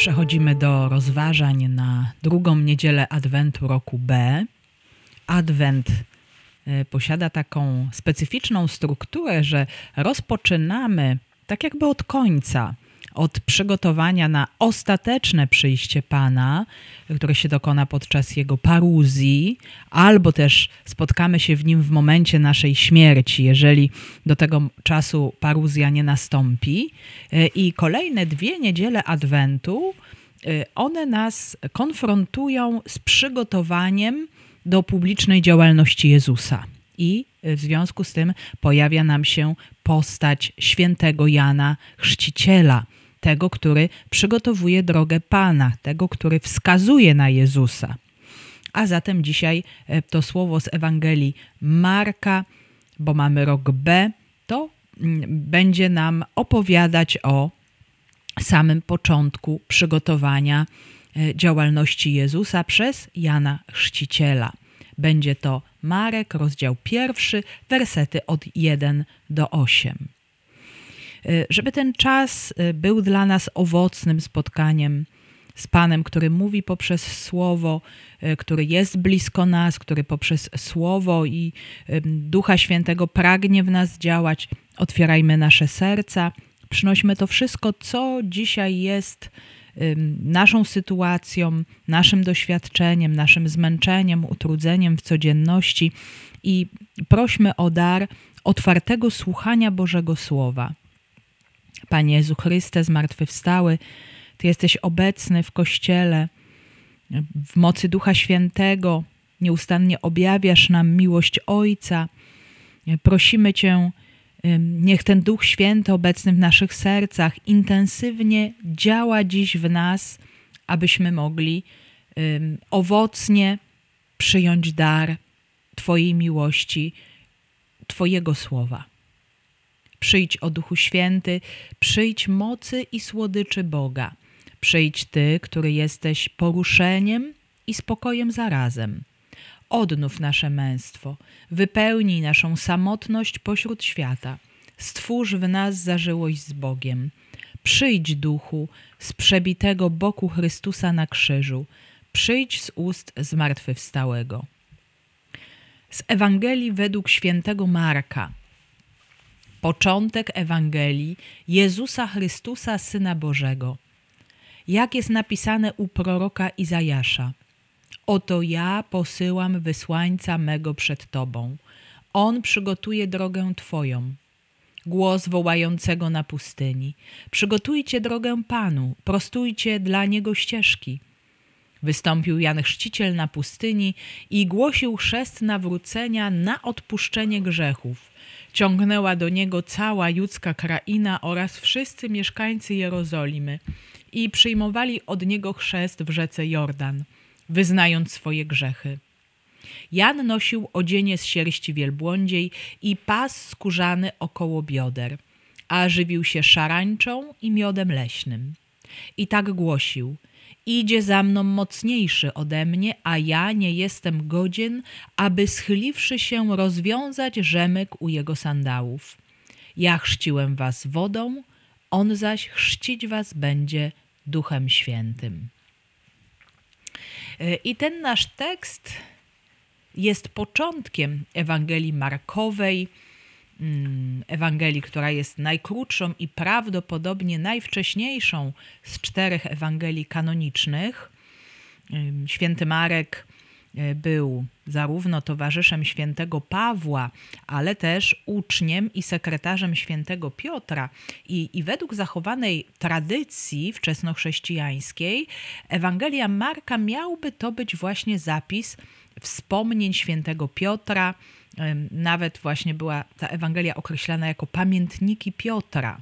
Przechodzimy do rozważań na drugą niedzielę Adwentu roku B. Adwent y, posiada taką specyficzną strukturę, że rozpoczynamy tak jakby od końca, od przygotowania na ostateczne przyjście Pana, które się dokona podczas Jego paruzji, albo też spotkamy się w Nim w momencie naszej śmierci, jeżeli do tego czasu paruzja nie nastąpi. I kolejne dwie niedziele Adwentu, one nas konfrontują z przygotowaniem do publicznej działalności Jezusa. I w związku z tym pojawia nam się postać świętego Jana Chrzciciela, tego, który przygotowuje drogę Pana, tego, który wskazuje na Jezusa. A zatem dzisiaj to słowo z Ewangelii Marka, bo mamy rok B, to będzie nam opowiadać o samym początku przygotowania działalności Jezusa przez Jana Chrzciciela. Będzie to Marek, rozdział pierwszy, wersety od 1 do 8. Żeby ten czas był dla nas owocnym spotkaniem z Panem, który mówi poprzez Słowo, który jest blisko nas, który poprzez Słowo i Ducha Świętego pragnie w nas działać, otwierajmy nasze serca, przynośmy to wszystko, co dzisiaj jest naszą sytuacją, naszym doświadczeniem, naszym zmęczeniem, utrudzeniem w codzienności i prośmy o dar otwartego słuchania Bożego Słowa. Panie Jezu Chryste, zmartwychwstały, Ty jesteś obecny w Kościele, w mocy Ducha Świętego, nieustannie objawiasz nam miłość Ojca. Prosimy Cię, Niech ten Duch Święty obecny w naszych sercach intensywnie działa dziś w nas, abyśmy mogli owocnie przyjąć dar Twojej miłości, Twojego słowa. Przyjdź o Duchu Święty, przyjdź mocy i słodyczy Boga. Przyjdź Ty, który jesteś poruszeniem i spokojem zarazem odnów nasze męstwo, wypełnij naszą samotność pośród świata, stwórz w nas zażyłość z Bogiem. Przyjdź, duchu, z przebitego boku Chrystusa na krzyżu, przyjdź z ust zmartwychwstałego. Z Ewangelii według świętego Marka. Początek Ewangelii Jezusa Chrystusa, Syna Bożego. Jak jest napisane u proroka Izajasza – Oto ja posyłam wysłańca mego przed Tobą. On przygotuje drogę Twoją. Głos wołającego na pustyni. Przygotujcie drogę Panu, prostujcie dla Niego ścieżki. Wystąpił Jan Chrzciciel na pustyni i głosił chrzest nawrócenia na odpuszczenie grzechów. Ciągnęła do niego cała judzka kraina oraz wszyscy mieszkańcy Jerozolimy i przyjmowali od niego chrzest w rzece Jordan – wyznając swoje grzechy. Jan nosił odzienie z sierści wielbłądziej i pas skórzany około bioder, a żywił się szarańczą i miodem leśnym. I tak głosił: Idzie za mną mocniejszy ode mnie, a ja nie jestem godzien, aby schyliwszy się rozwiązać rzemyk u jego sandałów. Ja chrzciłem was wodą, on zaś chrzcić was będzie Duchem Świętym. E, I ten nasz tekst jest początkiem Ewangelii Markowej, Ewangelii, która jest najkrótszą i prawdopodobnie najwcześniejszą z czterech Ewangelii kanonicznych. Święty Marek E, był zarówno towarzyszem świętego Pawła, ale też uczniem i sekretarzem świętego Piotra. I, I według zachowanej tradycji wczesnochrześcijańskiej, Ewangelia Marka miałby to być właśnie zapis wspomnień świętego Piotra. Nawet właśnie była ta Ewangelia określana jako pamiętniki Piotra.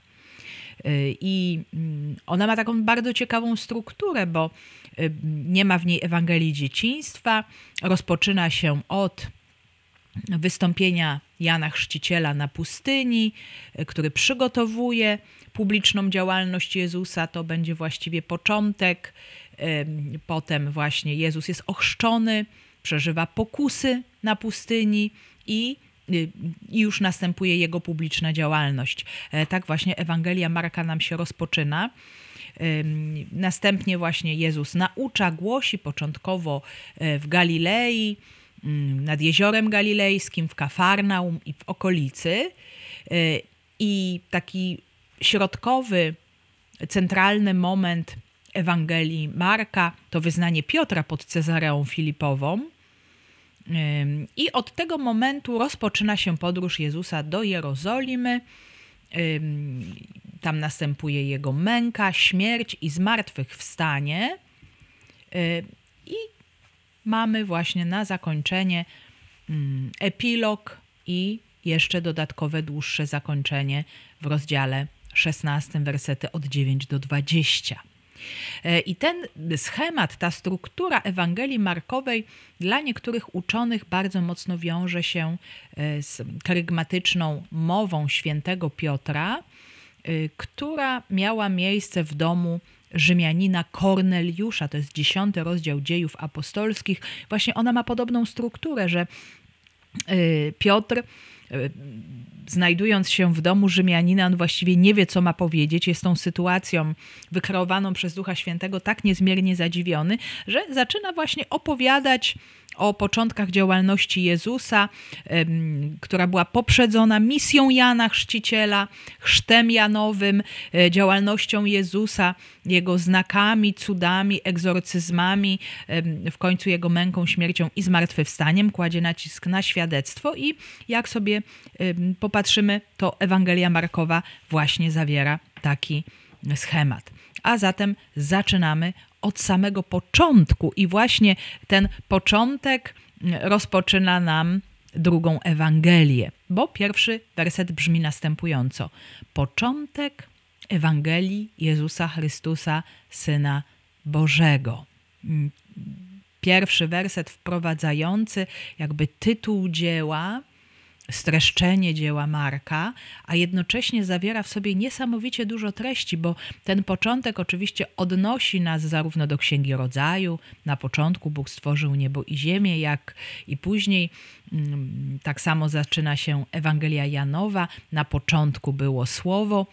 E, I mm, ona ma taką bardzo ciekawą strukturę, bo Y, nie ma w niej Ewangelii dzieciństwa. Rozpoczyna się od wystąpienia Jana Chrzciciela na pustyni, y, który przygotowuje publiczną działalność Jezusa. To będzie właściwie początek. Potem właśnie Jezus jest ochrzczony, przeżywa pokusy na pustyni i y, już następuje jego publiczna działalność. E, tak właśnie Ewangelia Marka nam się rozpoczyna. Następnie właśnie Jezus naucza, głosi początkowo w Galilei, nad jeziorem galilejskim, w Kafarnaum i w okolicy. I taki środkowy, centralny moment Ewangelii Marka to wyznanie Piotra pod Cezareą Filipową. I od tego momentu rozpoczyna się podróż Jezusa do Jerozolimy. Tam następuje jego męka, śmierć i zmartwychwstanie. I mamy właśnie na zakończenie epilog i jeszcze dodatkowe dłuższe zakończenie w rozdziale 16, wersety od 9 do 20. E, I ten schemat, ta struktura Ewangelii Markowej dla niektórych uczonych bardzo mocno wiąże się e, z karygmatyczną mową świętego Piotra, e, która miała miejsce w domu Rzymianina Korneliusza, to jest dziesiąty rozdział dziejów apostolskich. Właśnie ona ma podobną strukturę, że Piotr znajdując się w domu Rzymianina, on właściwie nie wie, co ma powiedzieć. Jest tą sytuacją wykreowaną przez Ducha Świętego tak niezmiernie zadziwiony, że zaczyna właśnie opowiadać o początkach działalności Jezusa, która była poprzedzona misją Jana Chrzciciela, chrztem Janowym, e, działalnością Jezusa, jego znakami, cudami, egzorcyzmami, w końcu jego męką, śmiercią i zmartwychwstaniem. Kładzie nacisk na świadectwo i jak sobie popatrzymy, to Ewangelia Markowa właśnie zawiera taki schemat. A zatem zaczynamy od samego początku. I właśnie ten początek rozpoczyna nam drugą Ewangelię, bo pierwszy werset brzmi następująco: Początek Ewangelii Jezusa Chrystusa, Syna Bożego. Pierwszy werset wprowadzający, jakby tytuł dzieła, streszczenie dzieła Marka, a jednocześnie zawiera w sobie niesamowicie dużo treści, bo ten początek oczywiście odnosi nas zarówno do Księgi Rodzaju, na początku Bóg stworzył niebo i ziemię, jak i później mm, tak samo zaczyna się Ewangelia Janowa, na początku było Słowo,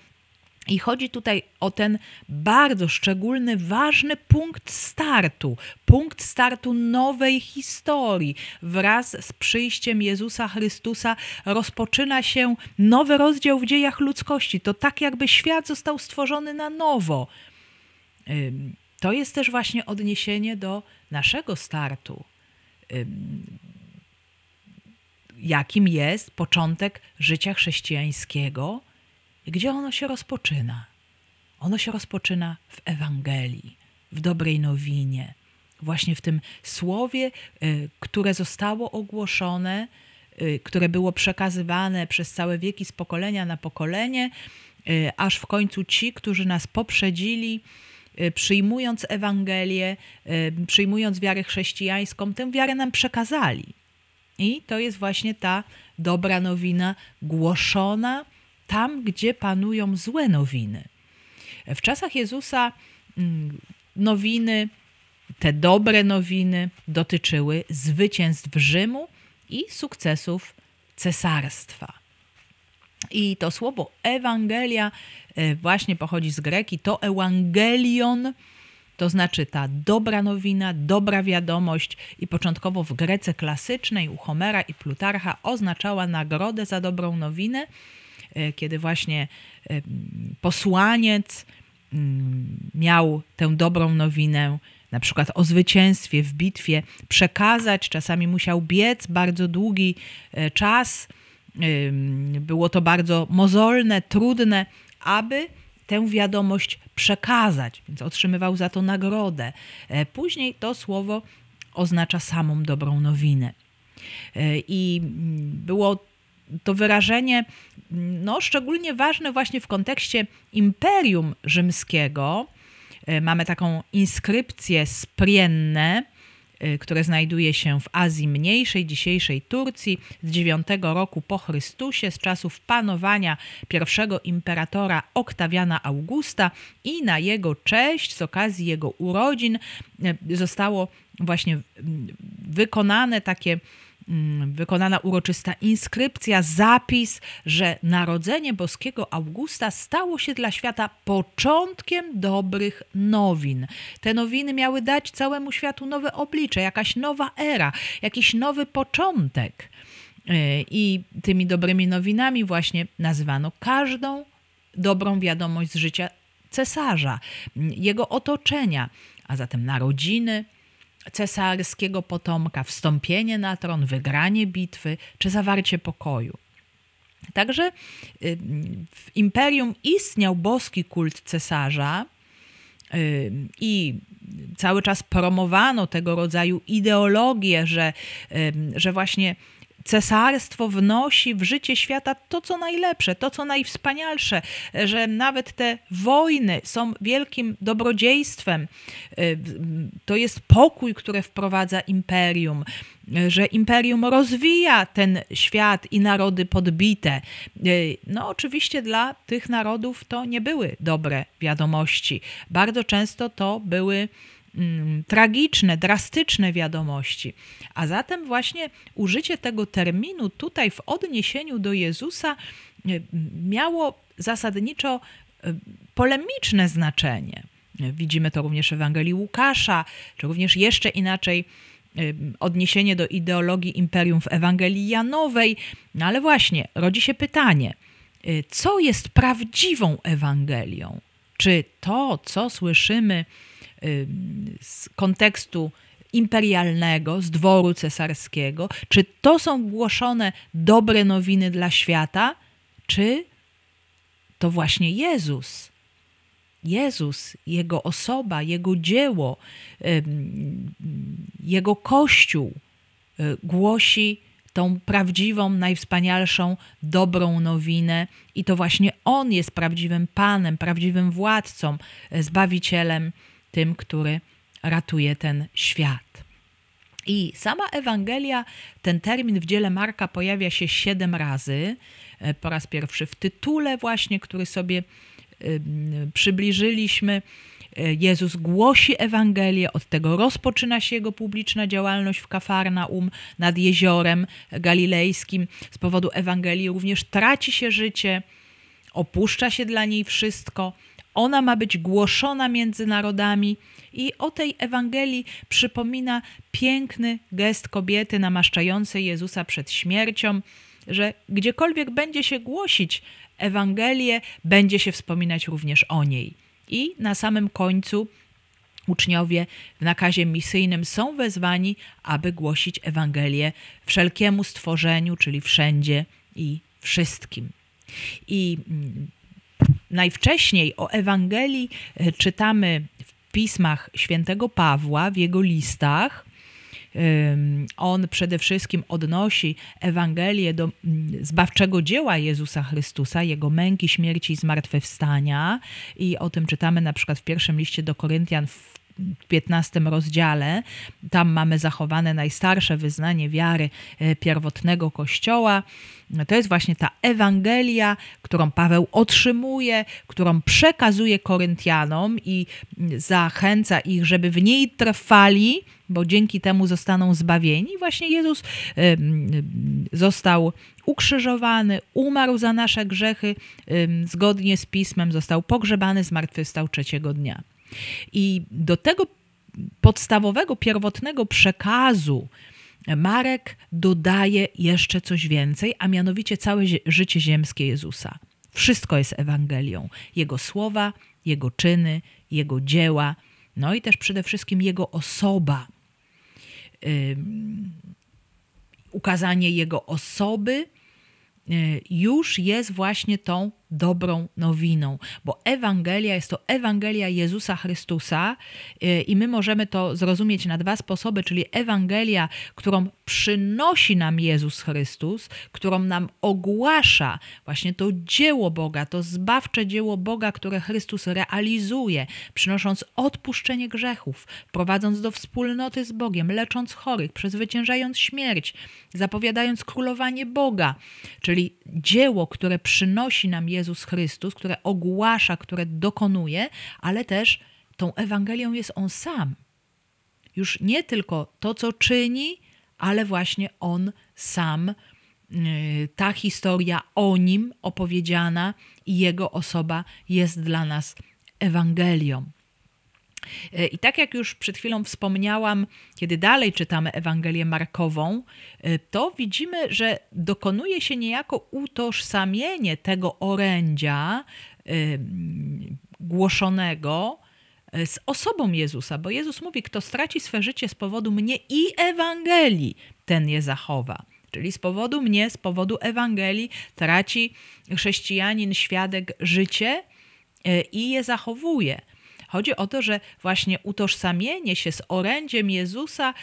i chodzi tutaj o ten bardzo szczególny, ważny punkt startu, punkt startu nowej historii. Wraz z przyjściem Jezusa Chrystusa rozpoczyna się nowy rozdział w dziejach ludzkości. To tak, jakby świat został stworzony na nowo. To jest też właśnie odniesienie do naszego startu, jakim jest początek życia chrześcijańskiego gdzie ono się rozpoczyna? Ono się rozpoczyna w Ewangelii, w dobrej nowinie, właśnie w tym słowie, y, które zostało ogłoszone, y, które było przekazywane przez całe wieki z pokolenia na pokolenie, y, aż w końcu ci, którzy nas poprzedzili, przyjmując Ewangelię, przyjmując wiarę chrześcijańską, tę wiarę nam przekazali. I to jest właśnie ta dobra nowina głoszona tam, gdzie panują złe nowiny. W czasach Jezusa mm, nowiny, te dobre nowiny dotyczyły zwycięstw Rzymu i sukcesów cesarstwa. I to słowo Ewangelia e, właśnie pochodzi z greki, to Ewangelion, to znaczy ta dobra nowina, dobra wiadomość i początkowo w Grece klasycznej u Homera i Plutarcha oznaczała nagrodę za dobrą nowinę, kiedy właśnie e, posłaniec mm, miał tę dobrą nowinę, na przykład o zwycięstwie w bitwie, przekazać. Czasami musiał biec bardzo długi e, czas. Było to bardzo mozolne, trudne, aby tę wiadomość przekazać, więc otrzymywał za to nagrodę. Później to słowo oznacza samą dobrą nowinę. I mm, było to wyrażenie no, szczególnie ważne właśnie w kontekście Imperium Rzymskiego. E, mamy taką inskrypcję Sprienne, e, które znajduje się w Azji Mniejszej, dzisiejszej Turcji, z IX roku po Chrystusie, z czasów panowania pierwszego imperatora Oktawiana Augusta i na jego cześć, z okazji jego urodzin, e, zostało właśnie wykonane takie mm, wykonana uroczysta inskrypcja, zapis, że narodzenie boskiego Augusta stało się dla świata początkiem dobrych nowin. Te nowiny miały dać całemu światu nowe oblicze, jakaś nowa era, jakiś nowy początek. Y, I tymi dobrymi nowinami właśnie nazywano każdą dobrą wiadomość z życia cesarza, jego otoczenia, a zatem narodziny cesarskiego potomka, wstąpienie na tron, wygranie bitwy czy zawarcie pokoju. Także y, w imperium istniał boski kult cesarza y, i cały czas promowano tego rodzaju ideologię, że, y, że właśnie cesarstwo wnosi w życie świata to, co najlepsze, to, co najwspanialsze, że nawet te wojny są wielkim dobrodziejstwem. To jest pokój, który wprowadza imperium, że imperium rozwija ten świat i narody podbite. No, oczywiście dla tych narodów to nie były dobre wiadomości. Bardzo często to były tragiczne, drastyczne wiadomości. A zatem właśnie użycie tego terminu tutaj w odniesieniu do Jezusa e, miało zasadniczo e, polemiczne znaczenie. Widzimy to również w Ewangelii Łukasza, czy również jeszcze inaczej e, odniesienie do ideologii imperium w Ewangelii Janowej. No ale właśnie rodzi się pytanie, co jest prawdziwą Ewangelią? Czy to, co słyszymy z kontekstu imperialnego, z dworu cesarskiego? Czy to są głoszone dobre nowiny dla świata, czy to właśnie Jezus? Jezus, Jego osoba, Jego dzieło, Jego Kościół e, głosi tą prawdziwą, najwspanialszą, dobrą nowinę, i to właśnie On jest prawdziwym Panem, prawdziwym władcą, e, zbawicielem tym, który ratuje ten świat. I sama Ewangelia, ten termin w dziele Marka pojawia się siedem razy. E, po raz pierwszy w tytule, właśnie, który sobie przybliżyliśmy. E, Jezus głosi Ewangelię, od tego rozpoczyna się jego publiczna działalność w Kafarnaum nad jeziorem galilejskim. Z powodu Ewangelii również traci się życie, opuszcza się dla niej wszystko ona ma być głoszona między narodami i o tej Ewangelii przypomina piękny gest kobiety namaszczającej Jezusa przed śmiercią, że gdziekolwiek będzie się głosić Ewangelię, będzie się wspominać również o niej. I na samym końcu uczniowie w nakazie misyjnym są wezwani, aby głosić Ewangelię wszelkiemu stworzeniu, czyli wszędzie i wszystkim. I mm, najwcześniej o Ewangelii e, czytamy w pismach świętego Pawła, w jego listach. On przede wszystkim odnosi Ewangelię do mm, zbawczego dzieła Jezusa Chrystusa, jego męki, śmierci i zmartwychwstania. I o tym czytamy na przykład w pierwszym liście do Koryntian w 15 rozdziale. Tam mamy zachowane najstarsze wyznanie wiary e, pierwotnego Kościoła. To jest właśnie ta Ewangelia, którą Paweł otrzymuje, którą przekazuje Koryntianom i zachęca ich, żeby w niej trwali, bo dzięki temu zostaną zbawieni. Właśnie Jezus został ukrzyżowany, umarł za nasze grzechy, zgodnie z pismem, został pogrzebany, zmartwychwstał trzeciego dnia. I do tego podstawowego, pierwotnego przekazu Marek dodaje jeszcze coś więcej, a mianowicie całe życie ziemskie Jezusa. Wszystko jest Ewangelią. Jego słowa, jego czyny, jego dzieła, no i też przede wszystkim jego osoba. ukazanie jego osoby y, już jest właśnie tą dobrą nowiną, bo Ewangelia jest to Ewangelia Jezusa Chrystusa y, i my możemy to zrozumieć na dwa sposoby, czyli Ewangelia, którą przynosi nam Jezus Chrystus, którą nam ogłasza właśnie to dzieło Boga, to zbawcze dzieło Boga, które Chrystus realizuje, przynosząc odpuszczenie grzechów, prowadząc do wspólnoty z Bogiem, lecząc chorych, przezwyciężając śmierć, zapowiadając królowanie Boga, czyli dzieło, które przynosi nam Jezus Jezus Chrystus, które ogłasza, które dokonuje, ale też tą Ewangelią jest On sam. Już nie tylko to, co czyni, ale właśnie on sam, ta historia o nim opowiedziana i jego osoba jest dla nas Ewangelią. E, I tak jak już przed chwilą wspomniałam, kiedy dalej czytamy Ewangelię Markową, e, to widzimy, że dokonuje się niejako utożsamienie tego orędzia e, głoszonego z osobą Jezusa, bo Jezus mówi: Kto straci swe życie z powodu mnie i Ewangelii, ten je zachowa. Czyli z powodu mnie, z powodu Ewangelii traci chrześcijanin, świadek życie i je zachowuje. Chodzi o to, że właśnie utożsamienie się z orędziem Jezusa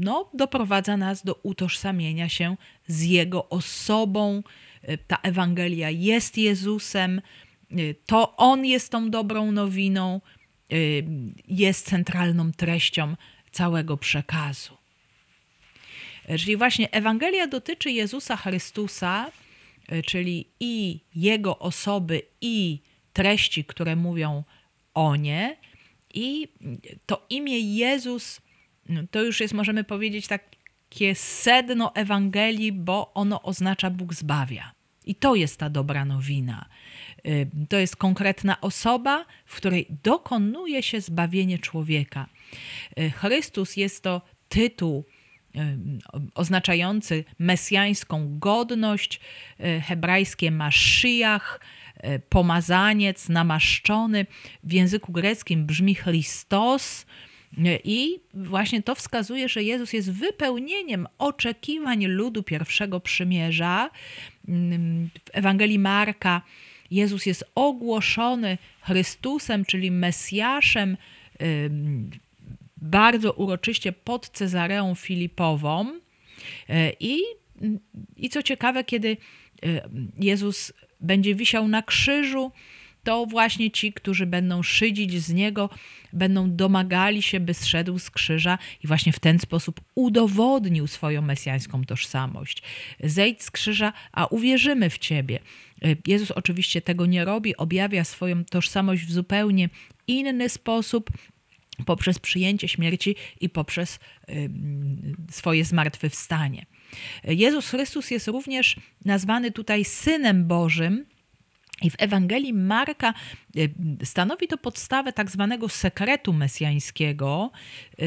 no, doprowadza nas do utożsamienia się z Jego osobą. Ta Ewangelia jest Jezusem, to On jest tą dobrą nowiną, jest centralną treścią całego przekazu. Czyli właśnie Ewangelia dotyczy Jezusa Chrystusa, czyli i Jego osoby, i treści, które mówią o nie. I to imię Jezus no, to już jest, możemy powiedzieć, takie sedno Ewangelii, bo ono oznacza Bóg zbawia. I to jest ta dobra nowina. Y, to jest konkretna osoba, w której dokonuje się zbawienie człowieka. Y, Chrystus jest to tytuł y, oznaczający mesjańską godność, hebrajskie Maszyjach, pomazaniec, namaszczony. W języku greckim brzmi Christos. E, I właśnie to wskazuje, że Jezus jest wypełnieniem oczekiwań ludu pierwszego przymierza. Mm, w Ewangelii Marka Jezus jest ogłoszony Chrystusem, czyli Mesjaszem, bardzo uroczyście pod Cezareą Filipową. E, I, I co ciekawe, kiedy Jezus będzie wisiał na krzyżu, to właśnie ci, którzy będą szydzić z niego, będą domagali się, by zszedł z krzyża i właśnie w ten sposób udowodnił swoją mesjańską tożsamość. Zejdź z krzyża, a uwierzymy w ciebie. Jezus oczywiście tego nie robi, objawia swoją tożsamość w zupełnie inny sposób poprzez przyjęcie śmierci i poprzez swoje zmartwychwstanie. Jezus Chrystus jest również nazwany tutaj Synem Bożym. I w Ewangelii Marka e, stanowi to podstawę tak zwanego sekretu mesjańskiego, e,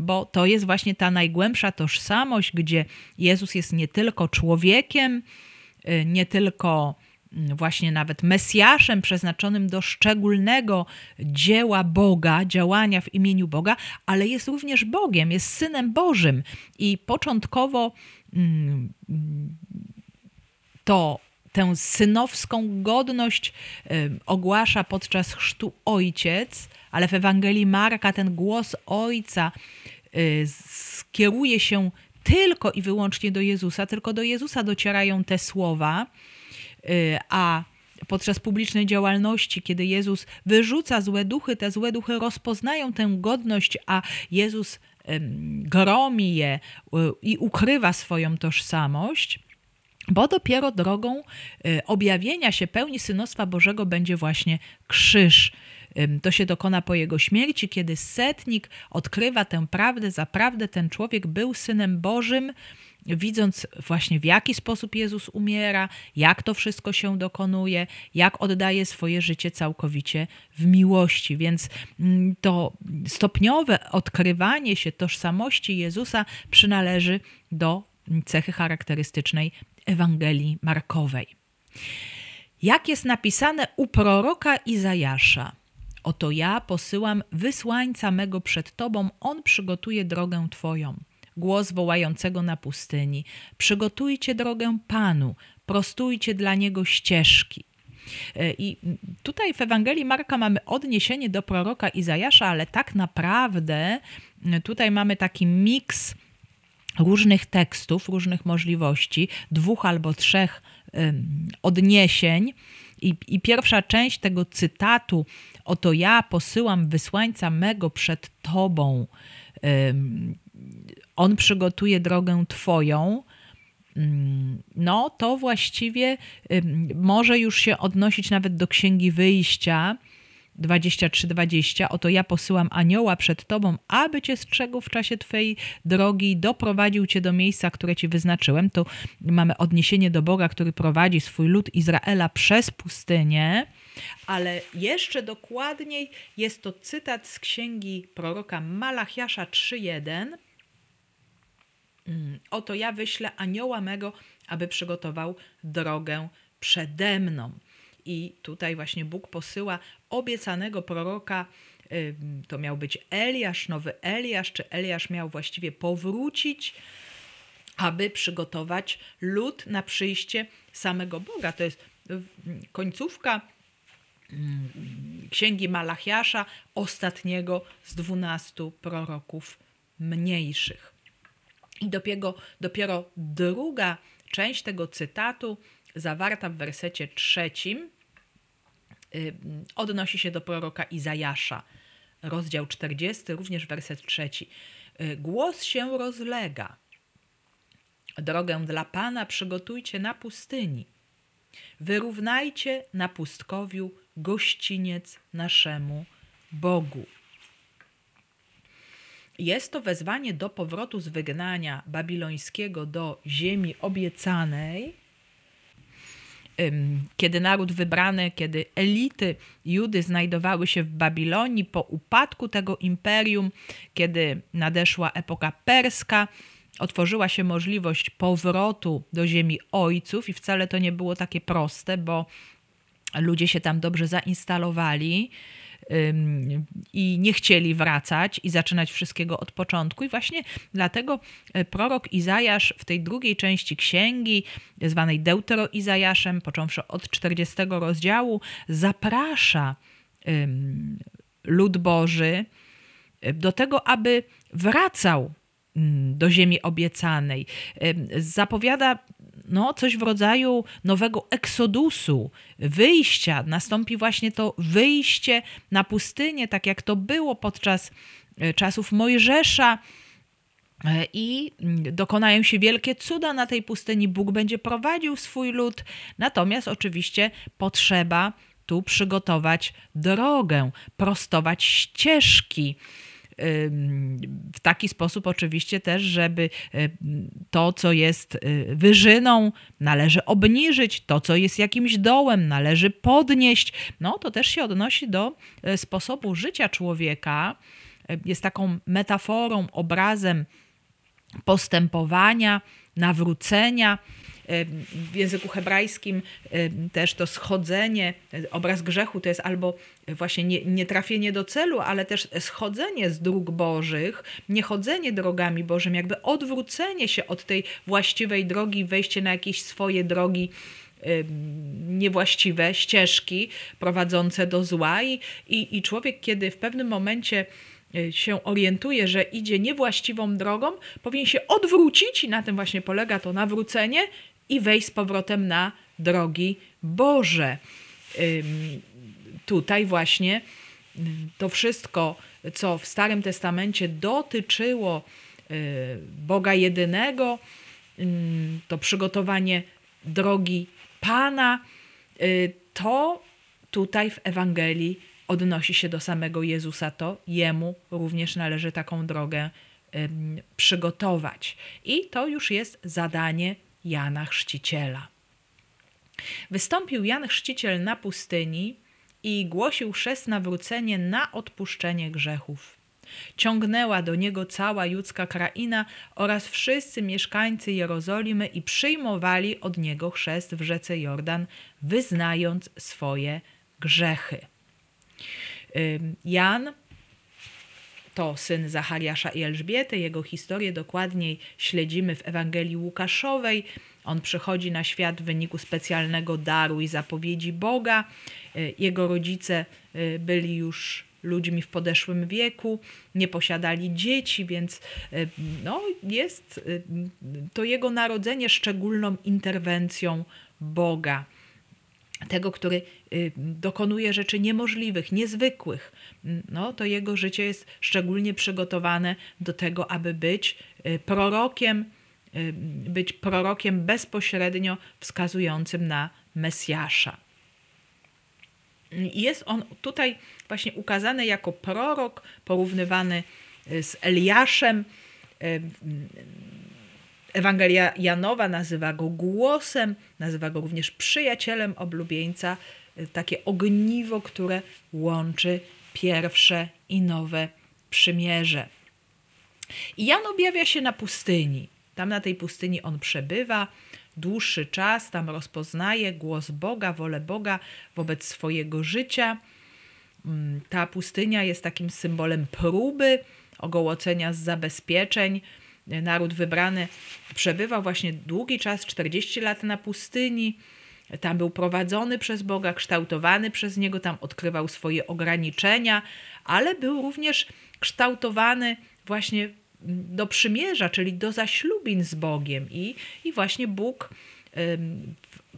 bo to jest właśnie ta najgłębsza tożsamość, gdzie Jezus jest nie tylko człowiekiem, e, nie tylko właśnie nawet Mesjaszem przeznaczonym do szczególnego dzieła Boga, działania w imieniu Boga, ale jest również Bogiem, jest Synem Bożym. I początkowo to tę synowską godność ogłasza podczas chrztu ojciec, ale w Ewangelii Marka ten głos ojca y, skieruje się tylko i wyłącznie do Jezusa, tylko do Jezusa docierają te słowa, y, a podczas publicznej działalności, kiedy Jezus wyrzuca złe duchy, te złe duchy rozpoznają tę godność, a Jezus gromi je i ukrywa swoją tożsamość, bo dopiero drogą y, objawienia się pełni synostwa Bożego będzie właśnie krzyż. To się dokona po jego śmierci, kiedy setnik odkrywa tę prawdę, zaprawdę ten człowiek był synem Bożym, widząc właśnie w jaki sposób Jezus umiera, jak to wszystko się dokonuje, jak oddaje swoje życie całkowicie w miłości. Więc mm, to stopniowe odkrywanie się tożsamości Jezusa przynależy do cechy charakterystycznej Ewangelii Markowej. Jak jest napisane u proroka Izajasza, Oto ja posyłam wysłańca mego przed Tobą, on przygotuje drogę Twoją głos wołającego na pustyni: Przygotujcie drogę Panu, prostujcie dla niego ścieżki. E, I tutaj w Ewangelii Marka mamy odniesienie do proroka Izajasza, ale tak naprawdę e, tutaj mamy taki miks różnych tekstów, różnych możliwości, dwóch albo trzech odniesień. I, I, pierwsza część tego cytatu: Oto ja posyłam wysłańca mego przed Tobą. On przygotuje drogę Twoją, mm, no to właściwie może już się odnosić nawet do Księgi Wyjścia, 23:20 Oto ja posyłam anioła przed tobą, aby cię strzegł w czasie twojej drogi i doprowadził cię do miejsca, które ci wyznaczyłem. Tu mamy odniesienie do Boga, który prowadzi swój lud Izraela przez pustynię, ale jeszcze dokładniej jest to cytat z księgi proroka Malachiasza 3:1. Mm, Oto ja wyślę anioła mego, aby przygotował drogę przede mną. I tutaj właśnie Bóg posyła obiecanego proroka. To miał być Eliasz, nowy Eliasz, czy Eliasz miał właściwie powrócić, aby przygotować lud na przyjście samego Boga. To jest końcówka księgi Malachiasza, ostatniego z dwunastu proroków mniejszych. I dopiero, dopiero druga część tego cytatu, zawarta w wersecie trzecim, odnosi się do proroka Izajasza. Rozdział 40, również werset trzeci. Głos się rozlega. Drogę dla Pana przygotujcie na pustyni. Wyrównajcie na pustkowiu gościniec naszemu Bogu. Jest to wezwanie do powrotu z wygnania babilońskiego do ziemi obiecanej, kiedy naród wybrany, kiedy elity Judy znajdowały się w Babilonii po upadku tego imperium, kiedy nadeszła epoka perska, otworzyła się możliwość powrotu do ziemi ojców, i wcale to nie było takie proste, bo ludzie się tam dobrze zainstalowali i nie chcieli wracać i zaczynać wszystkiego od początku. I właśnie dlatego e, prorok Izajasz w tej drugiej części księgi, zwanej Deutero-Izajaszem, począwszy od 40 rozdziału, zaprasza lud Boży e, do tego, aby wracał do ziemi obiecanej. Zapowiada no, coś w rodzaju nowego eksodusu, wyjścia. Nastąpi właśnie to wyjście na pustynię, tak jak to było podczas e, czasów Mojżesza. E, I dokonają się wielkie cuda na tej pustyni. Bóg będzie prowadził swój lud. Natomiast oczywiście potrzeba tu przygotować drogę, prostować ścieżki w taki sposób oczywiście też, żeby to, co jest y, wyżyną, należy obniżyć, to, co jest jakimś dołem, należy podnieść. No to też się odnosi do e, sposobu życia człowieka. Jest taką metaforą, obrazem postępowania, nawrócenia w języku hebrajskim też to schodzenie, obraz grzechu to jest albo właśnie nie, nie trafienie do celu, ale też schodzenie z dróg Bożych, nie chodzenie drogami Bożymi, jakby odwrócenie się od tej właściwej drogi, wejście na jakieś swoje drogi niewłaściwe ścieżki prowadzące do zła. I, i, i człowiek, kiedy w pewnym momencie y, się orientuje, że idzie niewłaściwą drogą, powinien się odwrócić i na tym właśnie polega to nawrócenie i wejść z powrotem na drogi Boże. Tutaj właśnie to wszystko, co w Starym Testamencie dotyczyło y, Boga jedynego, to przygotowanie drogi Pana, y, to tutaj w Ewangelii odnosi się do samego Jezusa, to Jemu również należy taką drogę przygotować. I to już jest zadanie Jana Chrzciciela. Wystąpił Jan Chrzciciel na pustyni i głosił chrzest nawrócenie na odpuszczenie grzechów. Ciągnęła do niego cała judzka kraina oraz wszyscy mieszkańcy Jerozolimy i przyjmowali od niego chrzest w rzece Jordan, wyznając swoje grzechy. Jan to syn Zachariasza i Elżbiety. Jego historię dokładniej śledzimy w Ewangelii Łukaszowej. On przychodzi na świat w wyniku specjalnego daru i zapowiedzi Boga. Y, jego rodzice y, byli już ludźmi w podeszłym wieku, nie posiadali dzieci, więc y, no, jest to jego narodzenie szczególną interwencją Boga tego, który dokonuje rzeczy niemożliwych, niezwykłych, no, to jego życie jest szczególnie przygotowane do tego, aby być y, prorokiem, y, być prorokiem bezpośrednio wskazującym na Mesjasza. Jest on tutaj właśnie ukazany jako prorok, porównywany z Eliaszem. Ewangelia Janowa nazywa go głosem, nazywa go również przyjacielem oblubieńca, takie ogniwo, które łączy pierwsze i nowe przymierze. I Jan objawia się na pustyni. Tam na tej pustyni on przebywa dłuższy czas, tam rozpoznaje głos Boga, wolę Boga wobec swojego życia. Mm, ta pustynia jest takim symbolem próby, ogołocenia z zabezpieczeń. Naród wybrany przebywał właśnie długi czas, 40 lat na pustyni. Tam był prowadzony przez Boga, kształtowany przez Niego, tam odkrywał swoje ograniczenia, ale był również kształtowany właśnie do przymierza, czyli do zaślubin z Bogiem. I, i właśnie Bóg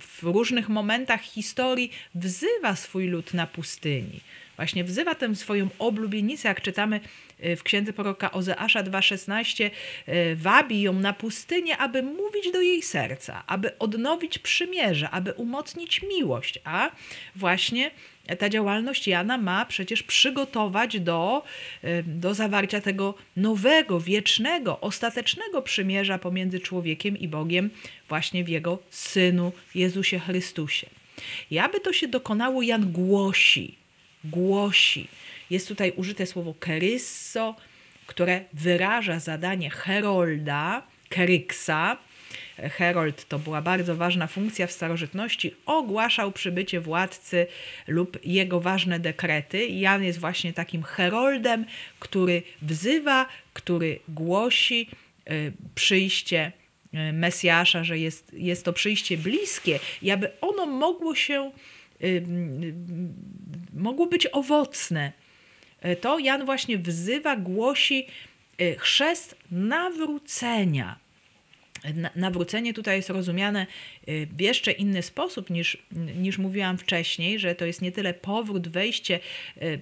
w różnych momentach historii wzywa swój lud na pustyni. Właśnie wzywa tę swoją oblubienicę, jak czytamy w księdze proroka Ozeasza 2,16, y, wabi ją na pustynię, aby mówić do jej serca, aby odnowić przymierze, aby umocnić miłość. A właśnie ta działalność Jana ma przecież przygotować do, y, do zawarcia tego nowego, wiecznego, ostatecznego przymierza pomiędzy człowiekiem i Bogiem, właśnie w jego synu Jezusie Chrystusie. I aby to się dokonało, Jan głosi, głosi. Jest tutaj użyte słowo kerysso, które wyraża zadanie herolda, keryksa. Herold to była bardzo ważna funkcja w starożytności, ogłaszał przybycie władcy lub jego ważne dekrety. Jan jest właśnie takim heroldem, który wzywa, który głosi y, przyjście y, Mesjasza, że jest, jest to przyjście bliskie i aby ono mogło się mogło być owocne. E, to Jan właśnie wzywa, głosi e, chrzest nawrócenia. Nawrócenie tutaj jest rozumiane e, w jeszcze inny sposób niż, niż mówiłam wcześniej, że to jest nie tyle powrót, wejście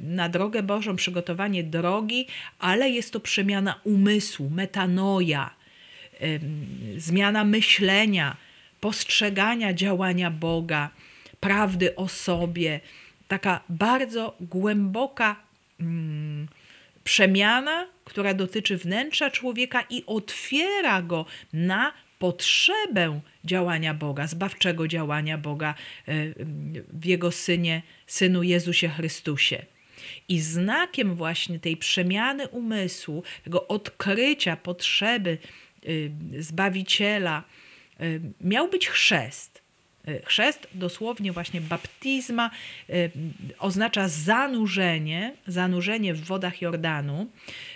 na drogę Bożą, przygotowanie drogi, ale jest to przemiana umysłu, metanoja, zmiana myślenia, postrzegania działania Boga prawdy o sobie, taka bardzo głęboka mm, przemiana, która dotyczy wnętrza człowieka i otwiera go na potrzebę działania Boga, zbawczego działania Boga e, w Jego Synie, Synu Jezusie Chrystusie. I znakiem właśnie tej przemiany umysłu, tego odkrycia potrzeby y, Zbawiciela, y, miał być chrzest. E, chrzest, dosłownie właśnie baptizma, e, oznacza zanurzenie, zanurzenie w wodach Jordanu.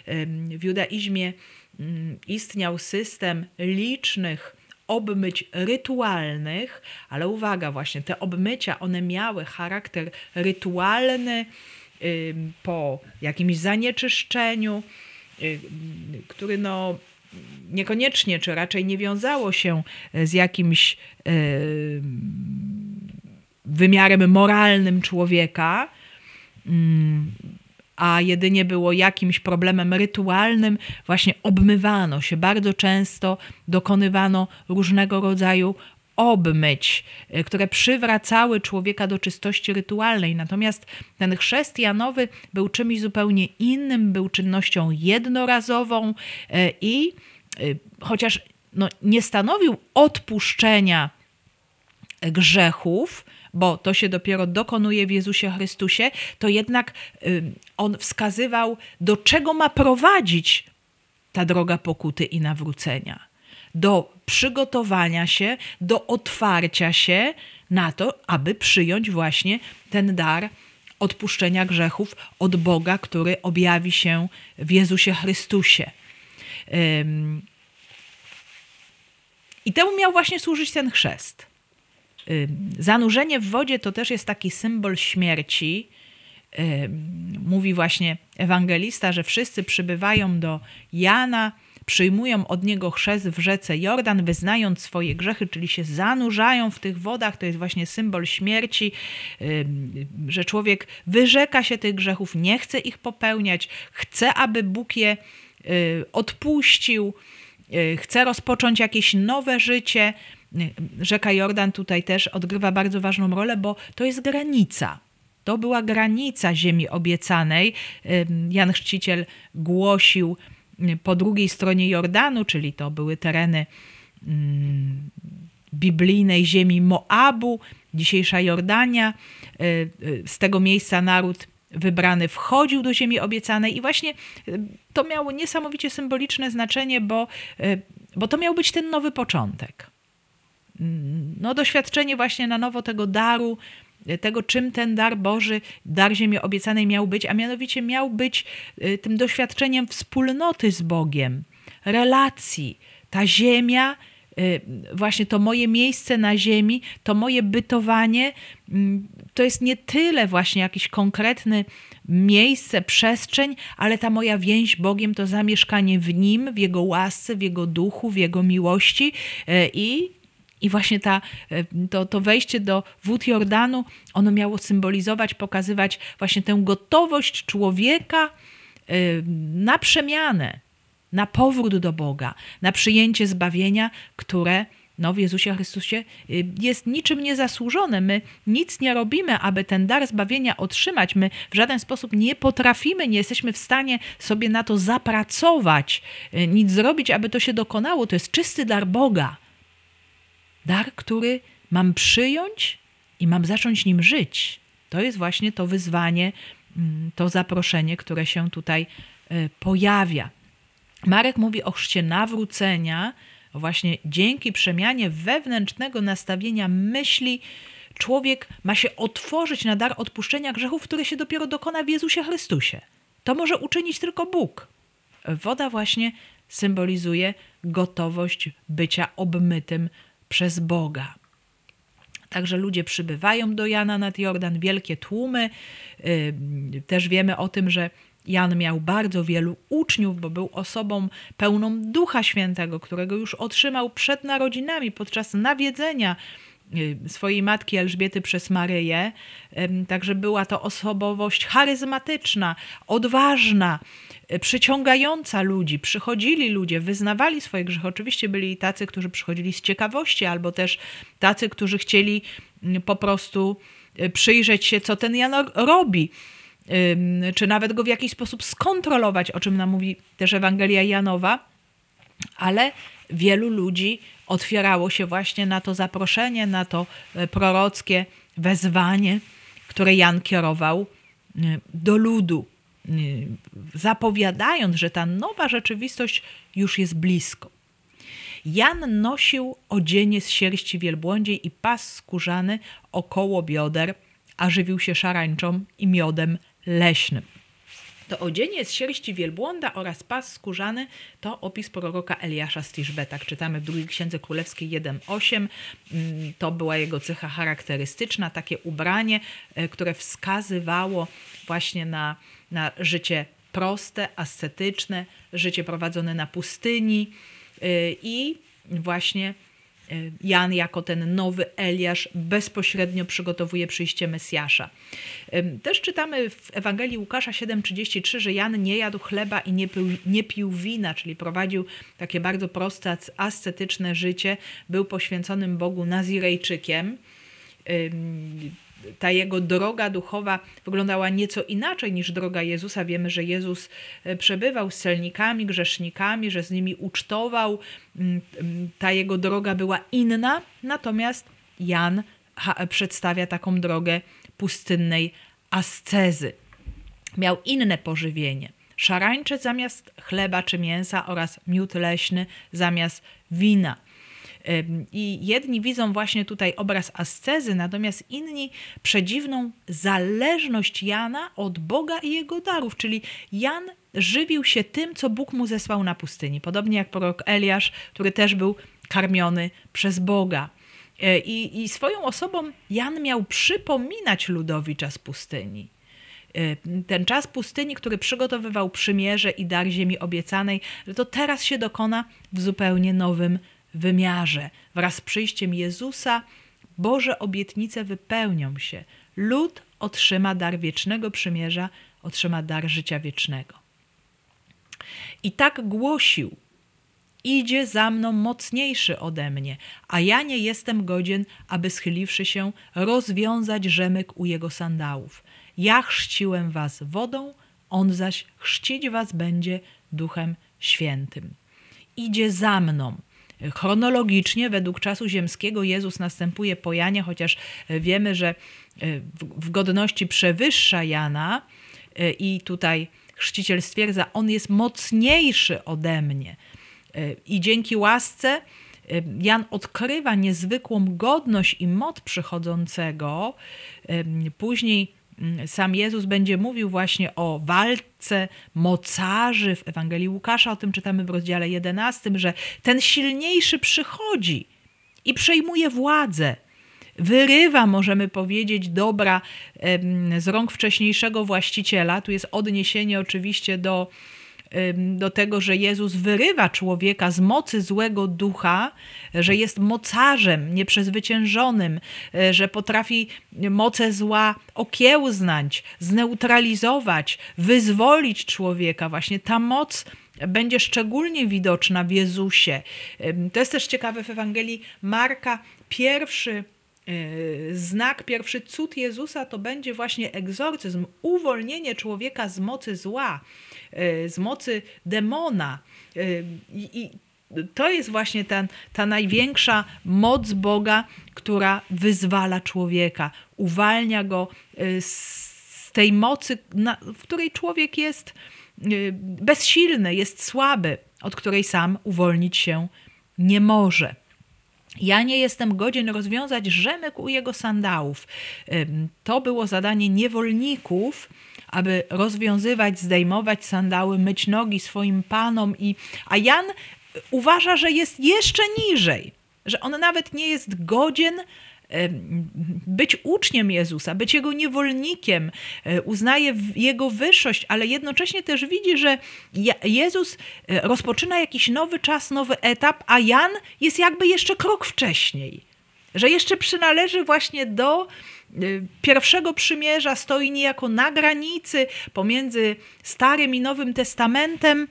E, w judaizmie mm, istniał system licznych obmyć rytualnych, ale uwaga, właśnie te obmycia, one miały charakter rytualny po jakimś zanieczyszczeniu, który no niekoniecznie, czy raczej nie wiązało się e, z jakimś e, wymiarem moralnym człowieka, mm, a jedynie było jakimś problemem rytualnym, właśnie obmywano się. Bardzo często dokonywano różnego rodzaju obmyć, e, które przywracały człowieka do czystości rytualnej. Natomiast ten chrzest Janowy był czymś zupełnie innym, był czynnością jednorazową e, i e, chociaż no, nie stanowił odpuszczenia grzechów, bo to się dopiero dokonuje w Jezusie Chrystusie, to jednak on wskazywał, do czego ma prowadzić ta droga pokuty i nawrócenia do przygotowania się, do otwarcia się na to, aby przyjąć właśnie ten dar odpuszczenia grzechów od Boga, który objawi się w Jezusie Chrystusie. I temu miał właśnie służyć ten chrzest. Zanurzenie w wodzie to też jest taki symbol śmierci. Mówi właśnie ewangelista, że wszyscy przybywają do Jana przyjmują od niego chrzest w rzece Jordan, wyznając swoje grzechy, czyli się zanurzają w tych wodach. To jest właśnie symbol śmierci, że człowiek wyrzeka się tych grzechów, nie chce ich popełniać, chce, aby Bóg je y, odpuścił, y, chce rozpocząć jakieś nowe życie. Rzeka Jordan tutaj też odgrywa bardzo ważną rolę, bo to jest granica. To była granica ziemi obiecanej. Jan Chrzciciel głosił po drugiej stronie Jordanu, czyli to były tereny mm, biblijnej ziemi Moabu, dzisiejsza Jordania. E, e, z tego miejsca naród wybrany wchodził do ziemi obiecanej i właśnie e, to miało niesamowicie symboliczne znaczenie, bo, bo to miał być ten nowy początek. Mm, no, doświadczenie właśnie na nowo tego daru, tego, czym ten dar Boży, dar ziemi obiecanej miał być, a mianowicie miał być tym doświadczeniem wspólnoty z Bogiem, relacji. Ta ziemia Y, właśnie to moje miejsce na ziemi, to moje bytowanie, mm, to jest nie tyle właśnie jakiś konkretny miejsce, przestrzeń, ale ta moja więź Bogiem to zamieszkanie w Nim, w Jego łasce, w Jego duchu, w Jego miłości y, i i właśnie ta, to, to wejście do wód Jordanu, ono miało symbolizować, pokazywać właśnie tę gotowość człowieka na przemianę, na powrót do Boga, na przyjęcie zbawienia, które no, w Jezusie Chrystusie jest niczym niezasłużone. My nic nie robimy, aby ten dar zbawienia otrzymać. My w żaden sposób nie potrafimy, nie jesteśmy w stanie sobie na to zapracować, y, nic zrobić, aby to się dokonało. To jest czysty dar Boga. Dar, który mam przyjąć i mam zacząć nim żyć. To jest właśnie to wyzwanie, mm, to zaproszenie, które się tutaj y, pojawia. Marek mówi o chrzcie nawrócenia, właśnie dzięki przemianie wewnętrznego nastawienia myśli, człowiek ma się otworzyć na dar odpuszczenia grzechów, który się dopiero dokona w Jezusie Chrystusie. To może uczynić tylko Bóg. Woda właśnie symbolizuje gotowość bycia obmytym przez Boga. Także ludzie przybywają do Jana nad Jordan, wielkie tłumy. Też wiemy o tym, że Jan miał bardzo wielu uczniów, bo był osobą pełną Ducha Świętego, którego już otrzymał przed narodzinami, podczas nawiedzenia y, swojej matki Elżbiety przez Maryję. Także była to osobowość charyzmatyczna, odważna, y, przyciągająca ludzi. Przychodzili ludzie, wyznawali swoje grzechy. Oczywiście byli tacy, którzy przychodzili z ciekawości, albo też tacy, którzy chcieli mm, po prostu y, przyjrzeć się, co ten Jan robi czy nawet go w jakiś sposób skontrolować, o czym nam mówi też Ewangelia Janowa, ale wielu ludzi otwierało się właśnie na to zaproszenie, na to e, prorockie wezwanie, które Jan kierował e, do ludu, e, zapowiadając, że ta nowa rzeczywistość już jest blisko. Jan nosił odzienie z sierści wielbłądziej i pas skórzany około bioder, a żywił się szarańczą i miodem leśnym. To odzienie z sierści wielbłąda oraz pas skórzany to opis proroka Eliasza z. Tak czytamy w drugiej Księdze Królewskiej 1.8. Mm, to była jego cecha charakterystyczna, takie ubranie, e, które wskazywało właśnie na, na życie proste, ascetyczne, życie prowadzone na pustyni e, i właśnie Jan jako ten nowy Eliasz bezpośrednio przygotowuje przyjście Mesjasza. Też czytamy w Ewangelii Łukasza 7,33, że Jan nie jadł chleba i nie pił, nie pił wina, czyli prowadził takie bardzo proste, ascetyczne życie, był poświęconym Bogu Nazirejczykiem ta jego droga duchowa wyglądała nieco inaczej niż droga Jezusa. Wiemy, że Jezus e, przebywał z celnikami, grzesznikami, że z nimi ucztował. Mm, mm, ta jego droga była inna, natomiast Jan przedstawia taką drogę pustynnej ascezy. Miał inne pożywienie. Szarańcze zamiast chleba czy mięsa oraz miód leśny zamiast wina. I jedni widzą właśnie tutaj obraz ascezy, natomiast inni przedziwną zależność Jana od Boga i jego darów, czyli Jan żywił się tym, co Bóg mu zesłał na pustyni. Podobnie jak prorok Eliasz, który też był karmiony przez Boga. E, I, I swoją osobą Jan miał przypominać ludowi czas pustyni e, ten czas pustyni, który przygotowywał przymierze i dar ziemi obiecanej, że to teraz się dokona w zupełnie nowym wymiarze. Wraz z przyjściem Jezusa Boże obietnice wypełnią się. Lud otrzyma dar wiecznego przymierza, otrzyma dar życia wiecznego. I tak głosił idzie za mną mocniejszy ode mnie, a ja nie jestem godzien, aby schyliwszy się, rozwiązać rzemyk u jego sandałów. Ja chrzciłem was wodą, on zaś chrzcić was będzie duchem świętym. Idzie za mną. Chronologicznie, według czasu ziemskiego, Jezus następuje po Janie, chociaż wiemy, że w godności przewyższa Jana i tutaj chrzciciel stwierdza, on jest mocniejszy ode mnie. I dzięki łasce Jan odkrywa niezwykłą godność i moc przychodzącego. Później sam Jezus będzie mówił właśnie o walce mocarzy w Ewangelii Łukasza, o tym czytamy w rozdziale 11, że ten silniejszy przychodzi i przejmuje władzę. Wyrywa, możemy powiedzieć, dobra z rąk wcześniejszego właściciela. Tu jest odniesienie oczywiście do do tego, że Jezus wyrywa człowieka z mocy złego ducha, że jest mocarzem nieprzezwyciężonym, e, że potrafi moce zła okiełznać, zneutralizować, wyzwolić człowieka. Właśnie ta moc będzie szczególnie widoczna w Jezusie. To jest też ciekawe w Ewangelii Marka. Pierwszy znak, pierwszy cud Jezusa to będzie właśnie egzorcyzm, uwolnienie człowieka z mocy zła. E, z mocy demona. E, I, to jest właśnie ten, ta największa moc Boga, która wyzwala człowieka, uwalnia go z tej mocy, w której człowiek jest bezsilny, jest słaby, od której sam uwolnić się nie może. Ja nie jestem godzien rozwiązać rzemek u jego sandałów. To było zadanie niewolników, aby rozwiązywać, zdejmować sandały, myć nogi swoim panom. I, a Jan uważa, że jest jeszcze niżej, że on nawet nie jest godzien być uczniem Jezusa, być jego niewolnikiem, e, uznaje jego wyższość, ale jednocześnie też widzi, że Jezus e, rozpoczyna jakiś nowy czas, nowy etap, a Jan jest jakby jeszcze krok wcześniej, że jeszcze przynależy właśnie do Y, pierwszego przymierza stoi niejako na granicy pomiędzy Starym i Nowym Testamentem,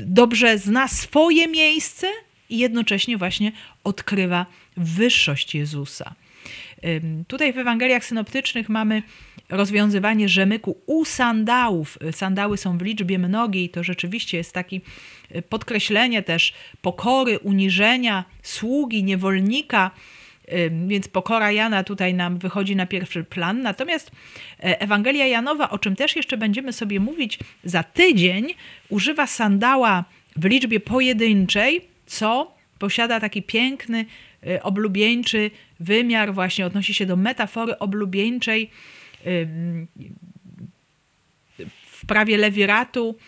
dobrze zna swoje miejsce i jednocześnie właśnie odkrywa wyższość Jezusa. Tutaj w Ewangeliach synoptycznych mamy rozwiązywanie rzemyku u sandałów. Sandały są w liczbie mnogiej, to rzeczywiście jest takie podkreślenie też pokory, uniżenia, sługi, niewolnika, więc pokora Jana tutaj nam wychodzi na pierwszy plan. Natomiast e, Ewangelia Janowa, o czym też jeszcze będziemy sobie mówić za tydzień, używa sandała w liczbie pojedynczej, co posiada taki piękny, e, oblubieńczy wymiar, właśnie odnosi się do metafory oblubieńczej w prawie lewiratu.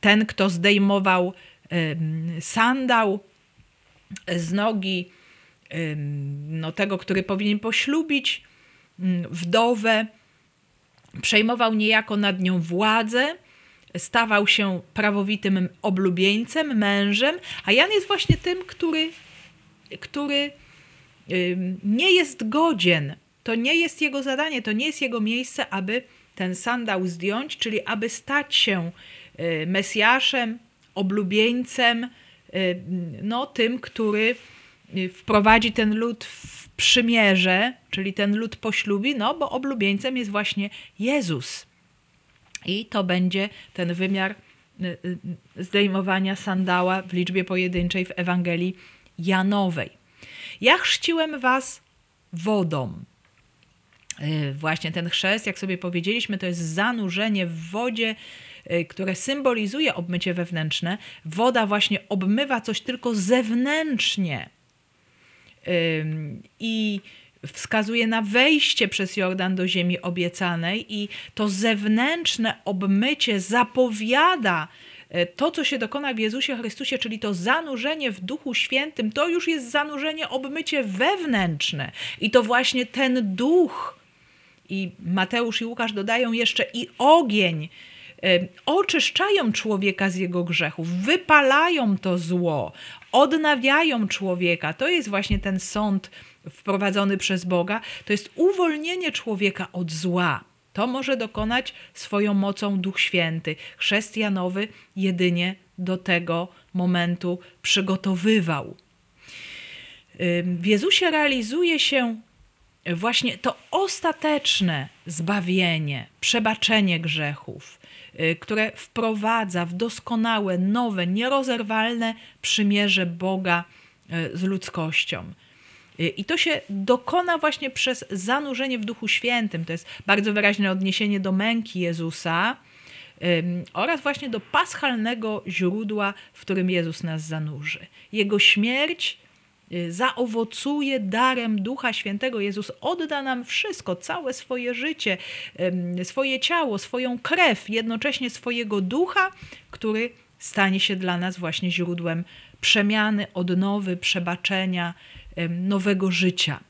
Ten, kto zdejmował sandał, z nogi no, tego, który powinien poślubić wdowę, przejmował niejako nad nią władzę, stawał się prawowitym oblubieńcem, mężem, a Jan jest właśnie tym, który, który nie jest godzien. To nie jest jego zadanie, to nie jest jego miejsce, aby ten sandał zdjąć, czyli aby stać się y, Mesjaszem, oblubieńcem, Y, no, tym, który y, wprowadzi ten lud w przymierze, czyli ten lud poślubi, no bo oblubieńcem jest właśnie Jezus. I to będzie ten wymiar y, zdejmowania sandała w liczbie pojedynczej w Ewangelii Janowej. Ja chrzciłem was wodą. Właśnie ten chrzest, jak sobie powiedzieliśmy, to jest zanurzenie w wodzie Y, które symbolizuje obmycie wewnętrzne, woda właśnie obmywa coś tylko zewnętrznie i wskazuje na wejście przez Jordan do ziemi obiecanej, i to zewnętrzne obmycie zapowiada y, to, co się dokona w Jezusie Chrystusie, czyli to zanurzenie w Duchu Świętym, to już jest zanurzenie, obmycie wewnętrzne. I to właśnie ten duch, i Mateusz i Łukasz dodają jeszcze i ogień, oczyszczają człowieka z jego grzechów, wypalają to zło, odnawiają człowieka. To jest właśnie ten sąd wprowadzony przez Boga. To jest uwolnienie człowieka od zła. To może dokonać swoją mocą Duch Święty. Chrzest Janowy jedynie do tego momentu przygotowywał. W Jezusie realizuje się właśnie to ostateczne zbawienie, przebaczenie grzechów, y, które wprowadza w doskonałe, nowe, nierozerwalne przymierze Boga y, z ludzkością. Y, I to się dokona właśnie przez zanurzenie w Duchu Świętym. To jest bardzo wyraźne odniesienie do męki Jezusa oraz właśnie do paschalnego źródła, w którym Jezus nas zanurzy. Jego śmierć Y, zaowocuje darem Ducha Świętego. Jezus odda nam wszystko, całe swoje życie, swoje ciało, swoją krew, jednocześnie swojego ducha, który stanie się dla nas właśnie źródłem przemiany, odnowy, przebaczenia, nowego życia.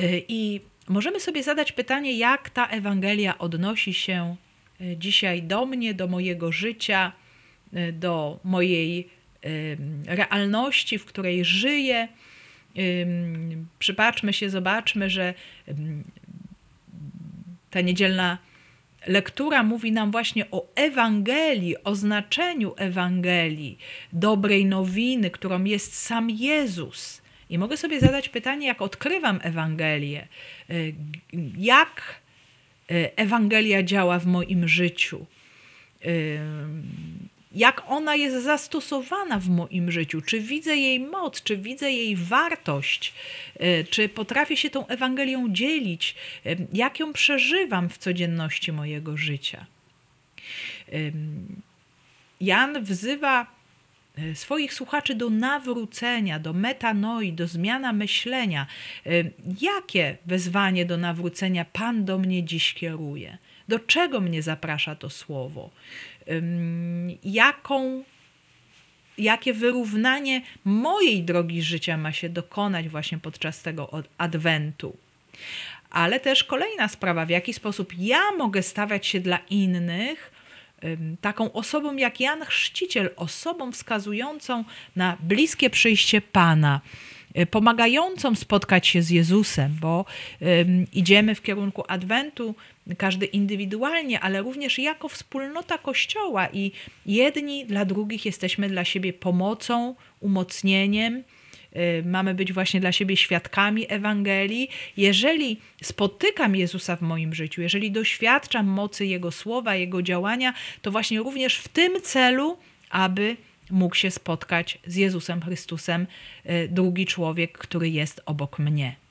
Y, I możemy sobie zadać pytanie, jak ta Ewangelia odnosi się y, dzisiaj do mnie, do mojego życia, do mojej realności, w której żyję. Przypatrzmy się, zobaczmy, że ta niedzielna lektura mówi nam właśnie o Ewangelii, o znaczeniu Ewangelii, dobrej nowiny, którą jest sam Jezus. I mogę sobie zadać pytanie, jak odkrywam Ewangelię, y, jak y, Ewangelia działa w moim życiu jak ona jest zastosowana w moim życiu, czy widzę jej moc, czy widzę jej wartość, e, czy potrafię się tą Ewangelią dzielić, e, jak ją przeżywam w codzienności mojego życia. Jan wzywa e, swoich słuchaczy do nawrócenia, do metanoi, do zmiana myślenia. Jakie wezwanie do nawrócenia Pan do mnie dziś kieruje? Do czego mnie zaprasza to słowo? Jaką, jakie wyrównanie mojej drogi życia ma się dokonać właśnie podczas tego adwentu. Ale też kolejna sprawa, w jaki sposób ja mogę stawiać się dla innych taką osobą jak Jan Chrzciciel, osobą wskazującą na bliskie przyjście Pana, y, pomagającą spotkać się z Jezusem, bo idziemy w kierunku Adwentu, każdy indywidualnie, ale również jako wspólnota Kościoła i jedni dla drugich jesteśmy dla siebie pomocą, umocnieniem. Y, mamy być właśnie dla siebie świadkami Ewangelii. Jeżeli spotykam Jezusa w moim życiu, jeżeli doświadczam mocy Jego słowa, Jego działania, to właśnie również w tym celu, aby mógł się spotkać z Jezusem Chrystusem y, drugi człowiek, który jest obok mnie.